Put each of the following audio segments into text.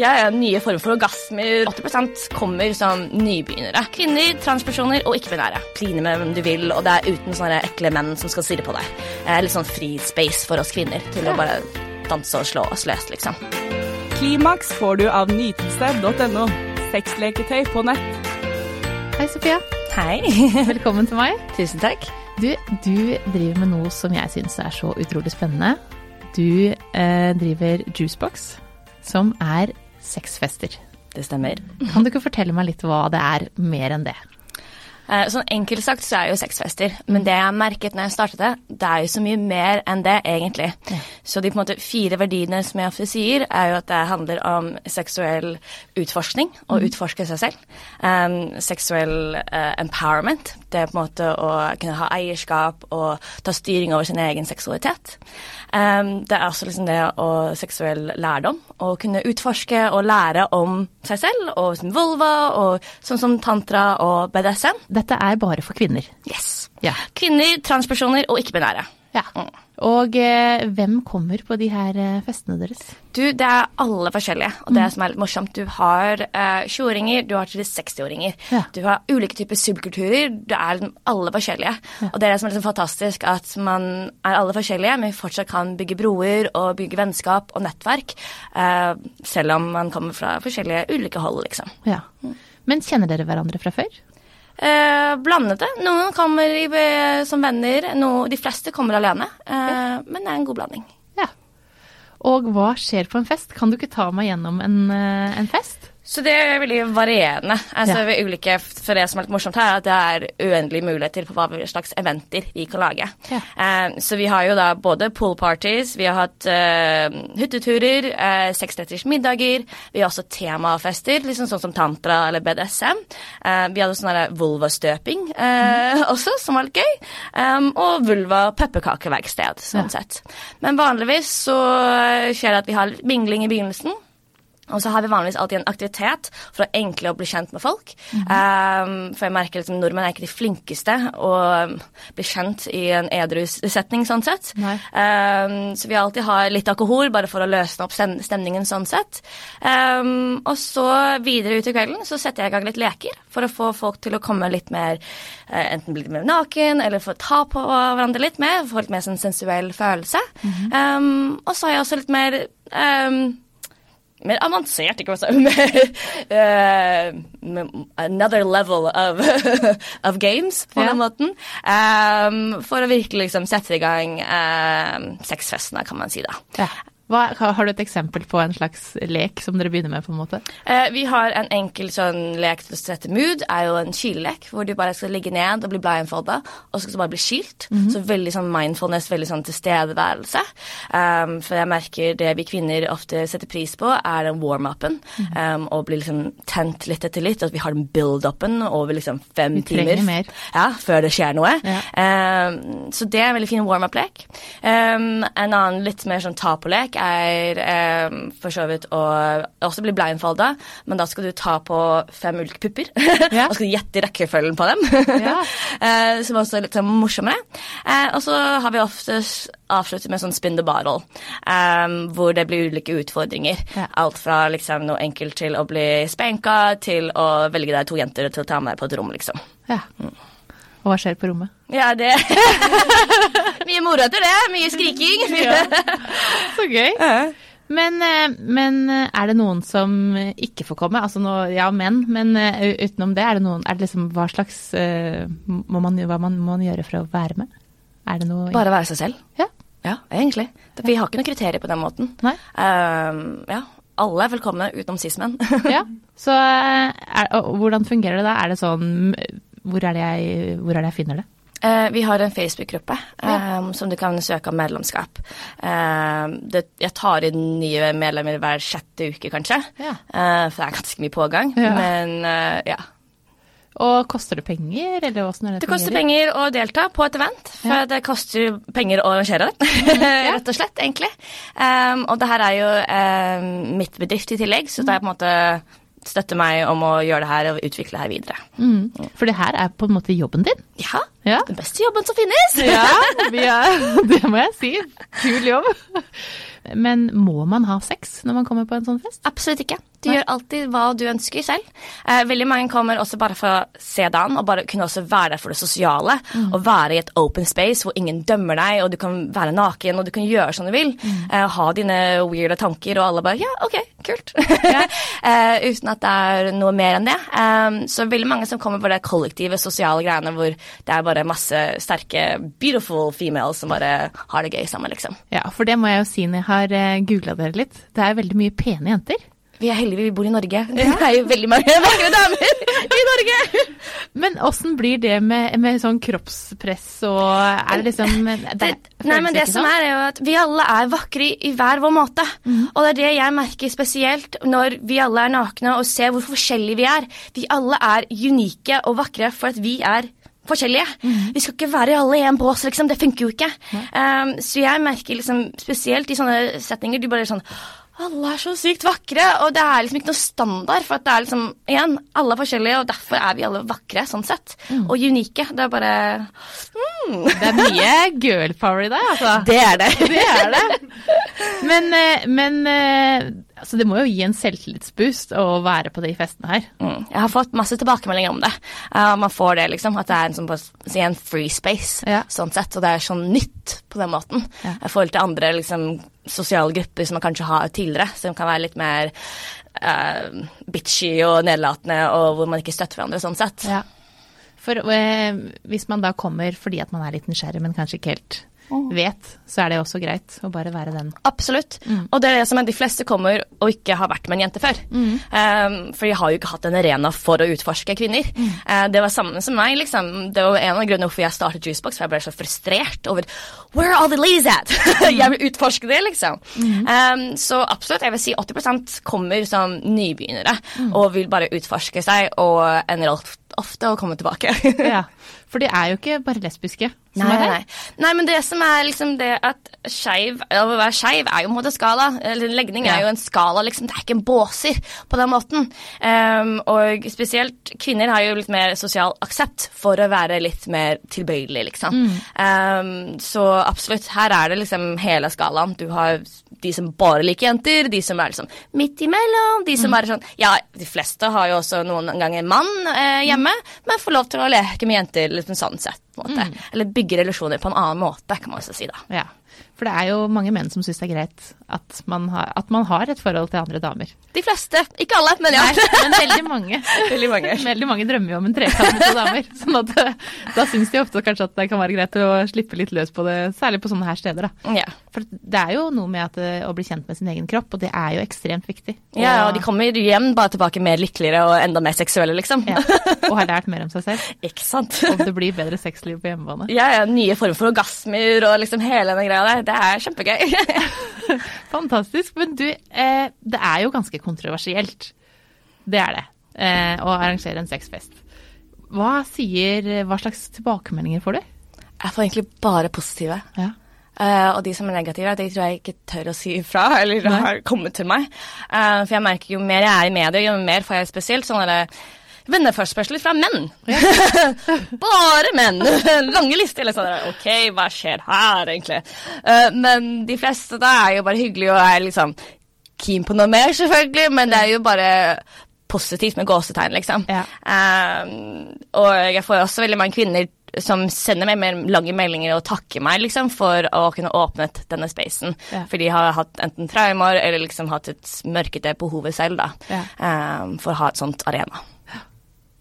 Jeg er nye former for orgasmer. 80% kommer som nybegynnere. Kvinner, transpersoner og ikke-binære. Kline med hvem du vil, og det er uten sånne ekle menn som skal stirre på deg. Eh, Litt sånn free space for oss kvinner til å bare danse og slå oss løs, liksom. Klimaks får du av nytelse.no. Sexleketøy på nett. Hei, Sofia. Hei. Velkommen til meg. Tusen takk. Du, du driver med noe som jeg syns er så utrolig spennende. Du eh, driver Juicebox, som er sexfester. Det stemmer. Kan du ikke fortelle meg litt hva det er mer enn det? Eh, Sånn enkelt sagt så er jo sexfester, men det jeg merket når jeg startet det, det er jo så mye mer enn det, egentlig. Så de på en måte fire verdiene som jeg ofte sier, er jo at det handler om seksuell utforskning, å utforske seg selv. Um, seksuell uh, empowerment, det er på en måte å kunne ha eierskap og ta styring over sin egen seksualitet. Um, det er også liksom det å seksuell lærdom, å kunne utforske og lære om seg selv og sin vulva, og sånn som tantra og BDSM. Dette er bare for kvinner. Yes. Yeah. Kvinner, transpersoner og ikke-binære. Ja. Og eh, hvem kommer på de her eh, festene deres? Du, det er alle forskjellige, og det som er litt morsomt, du har eh, 20-åringer, du har til 60-åringer. Ja. Du har ulike typer subkulturer, Du er liksom alle forskjellige. Og det er det som er liksom fantastisk, at man er alle forskjellige, men fortsatt kan bygge broer og bygge vennskap og nettverk, eh, selv om man kommer fra forskjellige ulike hold, liksom. Ja. Men kjenner dere hverandre fra før? Eh, blandede. Noen kommer i, som venner, no, de fleste kommer alene, eh, men det er en god blanding. Ja. Og hva skjer på en fest? Kan du ikke ta meg gjennom en, eh, en fest? Så det er veldig varierende. Altså, Ja. ulike, for det som er litt morsomt her, er at det er uendelige muligheter på hva slags eventer vi kan lage. Ja. Um, så vi har jo da både pool parties, vi har hatt uh, hytteturer, seksretters middager, vi har også temafester, liksom sånn som tantra eller BDSM. Uh, vi hadde sånn der vulvastøping mm. også, som var litt gøy. Um, og vulva pepperkakeverksted, sånn Ja. sett. Men vanligvis så skjer det at vi har mingling i begynnelsen. Og så har vi vanligvis alltid en aktivitet for å enkle å bli kjent med folk. um, for jeg merker liksom nordmenn er ikke de flinkeste å bli kjent i en edru setning, sånn sett. Um, så vi alltid har litt alkohol, bare for å løsne opp stemningen sånn sett. Um, og så videre ut i kvelden så setter jeg i gang litt leker for å få folk til å komme litt mer uh, Enten bli litt mer naken, eller få ta på hverandre litt mer, få litt mer sånn sensuell følelse. um, og så har jeg også litt mer um, mer avansert, ikke hva mer eh, Another level of, of games, på Ja. den måten. Um, for å virkelig liksom sette i gang um, sexfestene, kan man si da. Ja. Hva, har du et eksempel på en slags lek som dere begynner med? på en måte? Eh, vi har en enkel sånn lek til å sette mood, er jo en kylelek, hvor du bare skal ligge ned og bli blindfolda, og så skal du bare bli kylt. Så veldig sånn mindfulness, veldig sånn tilstedeværelse. Um, for jeg merker det vi kvinner ofte setter pris på, er den warm-upen, um, og bli liksom tent litt etter litt, at vi har den build-upen over liksom fem Vi timer. mer. Ja, før det skjer noe. Ja. Um, så det er en veldig fin warm-up-lek. Um, en annen litt mer sånn ta-på-lek er eh, for så vidt å også bli blindfolda, men da skal du ta på fem ulike pupper. Ja. og skal du gjette rekkefølgen på dem. Ja. Eh, som også er litt sånn morsommere. Eh, og så har vi oftest avsluttet med sånn spin the bottle, um, hvor det blir ulike utfordringer. Ja. Alt fra liksom noe enkelt til å bli spenka, til å velge deg to jenter til å ta med deg på et rom, liksom. Ja. Og hva skjer på rommet? Ja, det Mye moro etter det. Mye skriking. Så gøy. Men, eh, men eh, er det noen som ikke får komme? Altså nå, ja, menn, men eh, utenom det, er det noen er det liksom, Hva slags må man, Hva man, må man gjøre for å være med? Er det noe Bare være seg selv. Ja. Ja, egentlig. Vi har ikke noe kriterier på den måten. Nei? Um, ja, alle er velkomne utenom cis-menn. ja. Så er, hvordan fungerer det da? Er det sånn Hvor er det jeg, hvor er det jeg finner det? Eh, vi har en Facebook-gruppe Ja. eh, som du kan søke om medlemskap. Eh, det, jeg tar inn nye medlemmer hver sjette uke, kanskje. Ja. Eh, for det er ganske mye pågang. Ja. Men eh, ja. Og koster det penger, eller åssen er det Det koster penger å delta på et event, for Ja. det koster penger å arrangere det. Rett og slett, egentlig. Um, og det her er jo um, mitt bedrift i tillegg, så det er på en måte støtter meg om å gjøre det her og utvikle det her videre. Mm. For det her er på en måte jobben din? Ja, Ja. den beste jobben som finnes! Ja, det må jeg si. Kul jobb. Men må man ha sex når man kommer på en sånn fest? Absolutt ikke. Du gjør alltid hva du ønsker selv. Eh, veldig mange kommer også bare for å se deg an, og bare kunne også være der for det sosiale. Mm. Og være i et open space hvor ingen dømmer deg, og du kan være naken, og du kan gjøre som du vil. Mm. Eh, ha dine weirde tanker, og alle bare ja, OK, kult. eh, uten at det er noe mer enn det. Um, så veldig mange som kommer på det kollektive, sosiale greiene hvor det er bare masse sterke, beautiful females som bare har det gøy sammen, liksom. Ja, for det må jeg jo si når jeg har uh, googla dere litt. Det er veldig mye pene jenter. Vi er heldige vi bor i Norge. Det er jo veldig mange vakre damer i Norge. Men åssen blir det med, med, sånn kroppspress og Er det liksom det, det, Nei, men det som er, er jo at vi alle er vakre i, hver vår måte. Mm. Og det er det jeg merker spesielt når vi alle er nakne og ser hvor forskjellige vi er. Vi alle er unike og vakre for at vi er forskjellige. Mm. Vi skal ikke være alle i en bås, liksom. Det funker jo ikke. Um, så jeg merker liksom spesielt i sånne setninger du bare er sånn alle er så sykt vakre, og det er liksom ikke noe standard. For at det er liksom, igjen, alle er forskjellige, og derfor er vi alle vakre, sånn sett. Mm. Og unike. Det er bare mm. Det er mye girl power i deg, altså. Det er det. det, er det. Men, men altså, det må jo gi en selvtillitsboost å være på de festene her. Mm. Jeg har fått masse tilbakemeldinger om det. Uh, man får det, liksom. At det er en, sånn, si, en free space, ja. sånn sett. Og det er sånn nytt på den måten. Ja. I forhold til andre liksom sosiale grupper som man kanskje har tidligere, som kan være litt mer uh, bitchy og nedlatende, og hvor man ikke støtter hverandre sånn sett. Ja. For uh, hvis man da kommer fordi at man er litt nysgjerrig, men kanskje ikke helt vet, så er det også greit å bare være den. Absolutt. Mm. Og det er det som er de fleste kommer og ikke har vært med en jente før. Mm. Um, for de har jo ikke hatt en arena for å utforske kvinner. Mm. Uh, det var samme som meg, liksom. Det var en av grunnene hvorfor jeg startet Juicebox, for jeg ble så frustrert over Where are all the ladies at? jeg vil utforske det, liksom. Um, så absolutt, jeg vil si 80% kommer som nybegynnere og vil bare utforske seg og ender ofte å komme tilbake. ja, for de er jo ikke bare lesbiske. som Nei, nei. nei, men det som er liksom det at skeiv Å være skeiv er jo på en måte skala. Eller legning er jo en skala, liksom. Det er ikke en båser på den måten. Um, og spesielt kvinner har jo litt mer sosial aksept for å være litt mer tilbøyelig, liksom. Um, så absolutt, her er det liksom hele skalaen. Du har de som bare liker jenter, de som er liksom midt imellom, de som er sånn Ja, de fleste har jo også noen ganger mann eh, hjemme, men får lov til å leke med jenter liksom sånn sett. på en måte. Eller bygge relasjoner på en annen måte, kan man også si. da. Ja. For det er jo mange menn som syns det er greit at man, har, at man har et forhold til andre damer. De fleste. Ikke alle, men ja. Nei, men veldig mange. Veldig mange. Veldig mange drømmer jo om en trekant med to damer. Sånn at eh, da syns de ofte kanskje at det kan være greit å slippe litt løs på det, særlig på sånne her steder. da. Ja. For det er jo noe med at, eh, å bli kjent med sin egen kropp, og det er jo ekstremt viktig. ja, og de kommer hjem bare tilbake mer lykkeligere og enda mer seksuelle, liksom. ja, og har lært mer om seg selv. Ikke sant? Og det blir bedre sexliv på hjemmebane. Ja, ja, nye former for orgasmer og liksom hele den greia der. Det er kjempegøy. Fantastisk. Men du, eh, det er jo ganske kontroversielt. Det er det. Eh, å arrangere en sexfest. Hva sier Hva slags tilbakemeldinger får du? Jeg får egentlig bare positive. Ja. Uh, og de som er negative, de tror jeg ikke tør å si ifra, eller har kommet til meg. Uh, for jeg merker jo mer jeg er i media, jo mer får jeg spesielt sånne der venneforspørsler fra menn. Bare menn! Lange lister. Eller sånn OK, hva skjer her, egentlig? Uh, men de fleste da er jo bare hyggelige og er liksom keen på noe mer, selvfølgelig, men det er jo bare positivt med gåsetegn, liksom. Ja. Uh, og jeg får jo også veldig mange kvinner som sender meg mer lange meldinger og takker meg liksom, for å kunne åpnet denne spacen. Ja. For de har hatt enten traumer eller liksom hatt et mørkete behovet selv da, Ja. um, for å ha et sånt arena.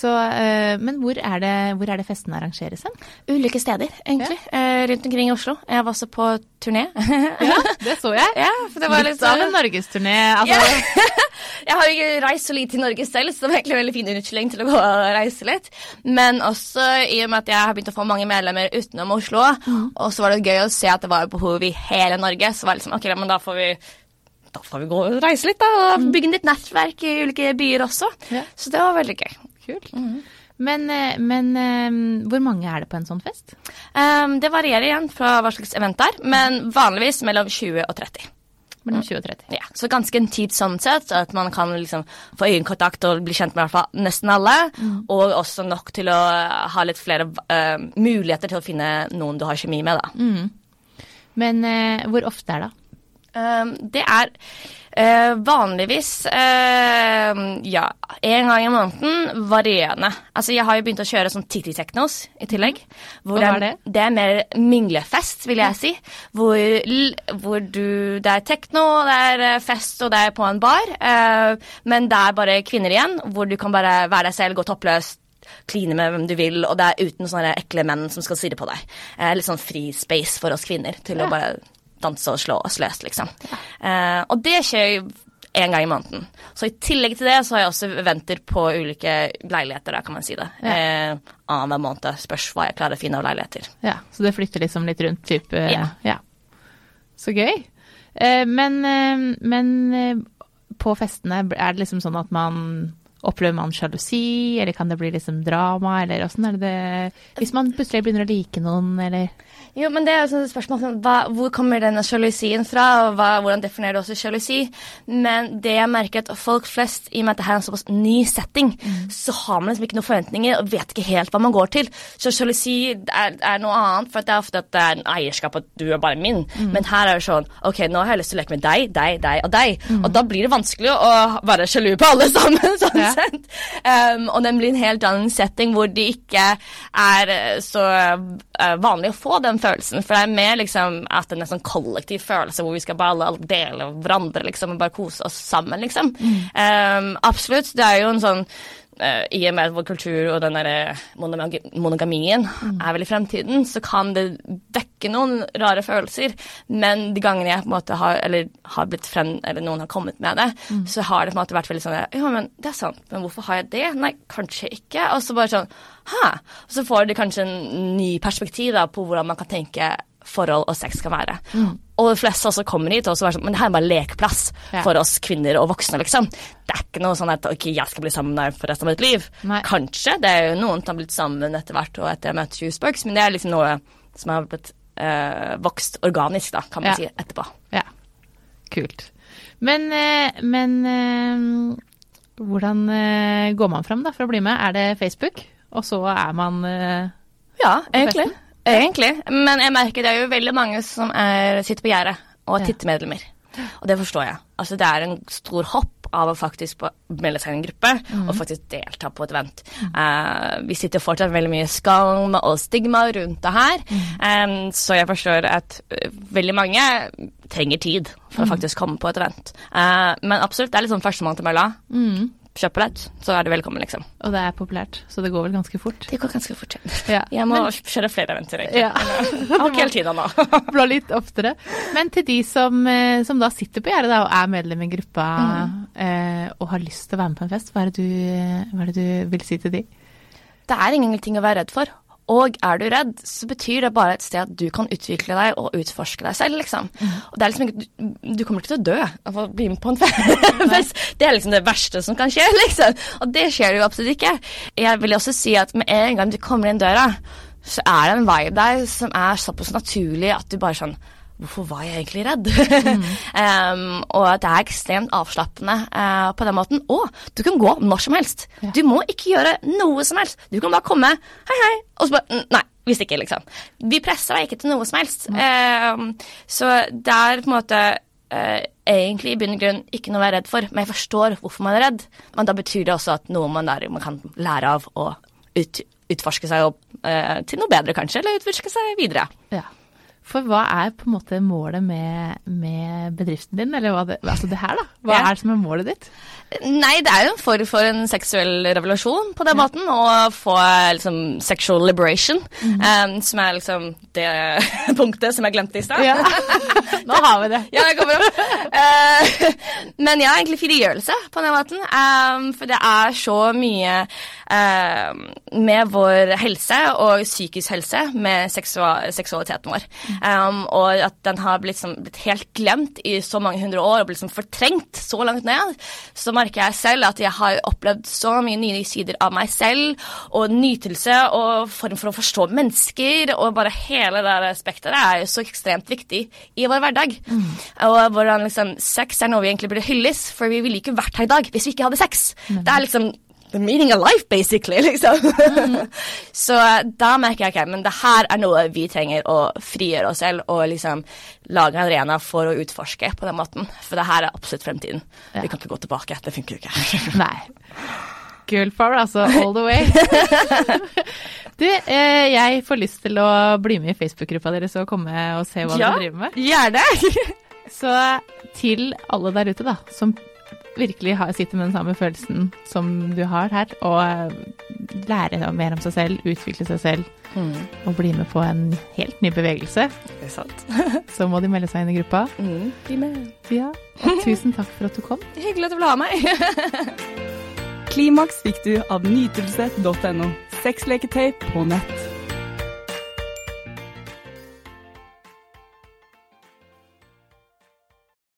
Så, eh, men hvor er, det, hvor er det festene arrangeres hen? Ulike steder, egentlig, eh, rundt omkring i Oslo. Jeg var også på turné. Ja, det så jeg. ja, for det var litt Litt av en norgesturné. Altså, Ja. jeg har ikke reist så lite i Norge selv, så det var egentlig en veldig fin unnskyldning til å gå og reise litt. Men også i og med at jeg har begynt å få mange medlemmer utenom Oslo, og så var det gøy å se at det var behov i hele Norge, så var det liksom ok, men da får vi da får vi gå og reise litt, da, og bygge litt nettverk i ulike byer også. Ja. Så det var veldig gøy. Kult. Men, eh, men eh, hvor mange er det på en sånn fest? Um, det varierer igjen fra hva slags event det er, men vanligvis mellom 20 og 30. Mellom 20 og 30. Ja, så ganske en tid sånn sett, at man kan liksom få øyekontakt og bli kjent med i hvert fall nesten alle. Og også nok til å ha litt flere uh, muligheter til å finne noen du har kjemi med, da. Men uh, hvor ofte er det? Um, det er uh, vanligvis uh, ja, en gang i måneden varierende. Altså, jeg har jo begynt å kjøre sånn Titi Technos i tillegg. Hvor Hva er det? Det er mer minglefest, vil jeg si. Hvor, hvor du Det er tekno, det er eh, fest, og det er på en bar. Men det er bare kvinner igjen, hvor du kan bare være deg selv, gå toppløst kline med hvem du vil, og det er uten sånne ekle menn som skal stirre på deg. Eh, litt sånn free space for oss kvinner til ja. å bare danse og slå oss løs, liksom. Ja. Eh, og det skjer jo en gang i måneden. Så i tillegg til det så har jeg også venter på ulike leiligheter, da kan man si det. Ja. Eh, Annenhver måned spørs hva jeg klarer å finne av leiligheter. Ja, Så det flytter liksom litt rundt, type ja. ja. Så gøy. Eh, men, eh, men eh, på festene, er det liksom sånn at man Opplever man sjalusi, eller kan det bli liksom drama, eller åssen er det det Hvis man plutselig begynner å like noen, eller jo, men det er jo et spørsmål sånn, hva, Hvor kommer denne sjalusien fra, og hva, hvordan definerer du også sjalusi? Men det jeg merker at folk flest, i og med at dette er en såpass ny setting, mm. så har man liksom ikke noen forventninger og vet ikke helt hva man går til. Så sjalusi er, er, noe annet, for det er ofte at det er en eierskap at du er bare min. Mm. Men her er det sånn OK, nå har jeg lyst til å leke med deg, deg, deg og deg. Mm. Og da blir det vanskelig å være sjalu på alle sammen, sånn. Um, og det blir en helt annen setting hvor det ikke er så uh, vanlig å få den følelsen. For det er mer liksom at det en sånn kollektiv følelse hvor vi skal bare alle dele hverandre liksom, og bare kose oss sammen, liksom. Mm. Um, absolutt. Det er jo en sånn uh, I og med vår kultur og den derre monogamien mm. er vel i fremtiden, så kan det vekke noen rare følelser. Men de gangene jeg på en måte har, eller har blitt frem, eller noen har kommet med det, mm. så har det på en måte vært veldig sånn Ja, men det er sant, men hvorfor har jeg det? Nei, kanskje ikke. Og så bare sånn Hæ? Og så får de kanskje en ny perspektiv da, på hvordan man kan tenke forhold og sex kan være. Mm. Og de fleste også kommer hit og så er sånn Men det her er bare lekeplass ja. for oss kvinner og voksne, liksom. Det er ikke noe sånn at ok, jeg skal bli sammen med deg for resten av mitt liv. Nei. Kanskje. Det er jo noen som har blitt sammen etter hvert og etter jeg møtte Juicebox, men det er liksom noe som har blitt øh, vokst organisk, da, kan man ja. si, etterpå. Ja. Kult. Men, øh, men øh, hvordan går man fram da for å bli med? Er det Facebook? Og så er man Ja, egentlig. Festen? Egentlig. Men jeg merker det er jo veldig mange som er, sitter på gjerdet og er tittemedlemmer. Og det forstår jeg. Altså det er en stor hopp av å faktisk melde seg i en gruppe mm. og faktisk delta på et event. Mm. Uh, vi sitter fortsatt veldig mye skam og stigma rundt det her, mm. um, så jeg forstår at uh, veldig mange trenger tid for å mm. faktisk komme på et event. Uh, men absolutt, det er sånn førstemann til mølla. Mm det så er du velkommen, liksom. Og det er populært, så det går vel ganske fort? Det går ganske fort, ja. Jeg må Men, kjøre flere eventer, egentlig. Ja. Jeg har ikke hele tida nå. Blå litt oftere. Men til de som, eh, som da sitter på gjerdet og er medlem i gruppa mm. eh, og har lyst til å være med på en fest, hva er, det du, hva er det du vil si til de? Det er ingenting å være redd for. Og er du redd, så betyr det bare et sted at du kan utvikle deg og utforske deg selv, liksom. Og det er liksom ikke Du, du kommer ikke til å dø av å bli med på en fest. det er liksom det verste som kan skje, liksom. Og det skjer jo absolutt ikke. Jeg vil også si at med en gang du kommer inn døra, så er det en vibe der som er såpass naturlig at du bare sånn Hvorfor var jeg egentlig redd? Mm. um, og det er ekstremt avslappende uh, på den måten. Og du kan gå når som helst. Ja. Du må ikke gjøre noe som helst. Du kan bare komme, hei, hei, og så bare Nei, hvis ikke, liksom. Vi presser deg ikke til noe som helst. Mm. Um, så det er på en måte uh, egentlig i bunn og grunn ikke noe å være redd for, men jeg forstår hvorfor man er redd. Men da betyr det også at noe man, der, man kan lære av og ut, utforske seg opp uh, til noe bedre, kanskje, eller utforske seg videre. Ja. For hva er på en måte målet med, med bedriften din, eller hva det, altså det her, da? Hva ja. er det som er målet ditt? Nei, det er jo en form for en seksuell revolusjon på den ja. måten. Å få liksom sexual liberation, mm um, som er liksom det punktet som jeg glemte i stad. Ja. Nå har vi det. ja, det kommer opp. Uh, men ja, egentlig frigjørelse på den måten. Um, for det er så mye uh, med vår helse og psykisk helse med seksualiteten vår. Um, og at den har blitt, som, blitt, helt glemt i så mange hundre år og blitt som, fortrengt så langt ned, så merker jeg selv at jeg har opplevd så mye nye sider av meg selv, og nytelse og form for å forstå mennesker, og bare hele det spekteret er jo så ekstremt viktig i vår hverdag. Mm. Og hvordan liksom, sex er noe vi egentlig burde hylles, for vi ville ikke vært her i dag hvis vi ikke hadde sex. Mm. Det er liksom the meaning of life, basically, liksom. Mm. så da merker jeg ok, men det her er noe vi trenger å frigjøre oss selv og liksom lage en arena for å utforske på den måten. For det her er absolutt fremtiden. Ja. Vi kan ikke gå tilbake. Det funker jo ikke. Nei. Girl power, altså. All the way. du, eh, jeg får lyst til å bli med i Facebook-gruppa deres og komme og se hva ja, dere driver med. Gjerne. Så til alle der ute, da, som virkelig har, sitter med den samme følelsen som du har her, og eh, lære mer om seg selv, utvikle seg selv mm. og bli med på en helt ny bevegelse, Det er sant. så må de melde seg inn i gruppa. Mm, bli med. Ja, og tusen takk for at du kom. Hyggelig at du ville ha meg. Klimaks fikk du av nytelse.no. Sexleketøy på nett.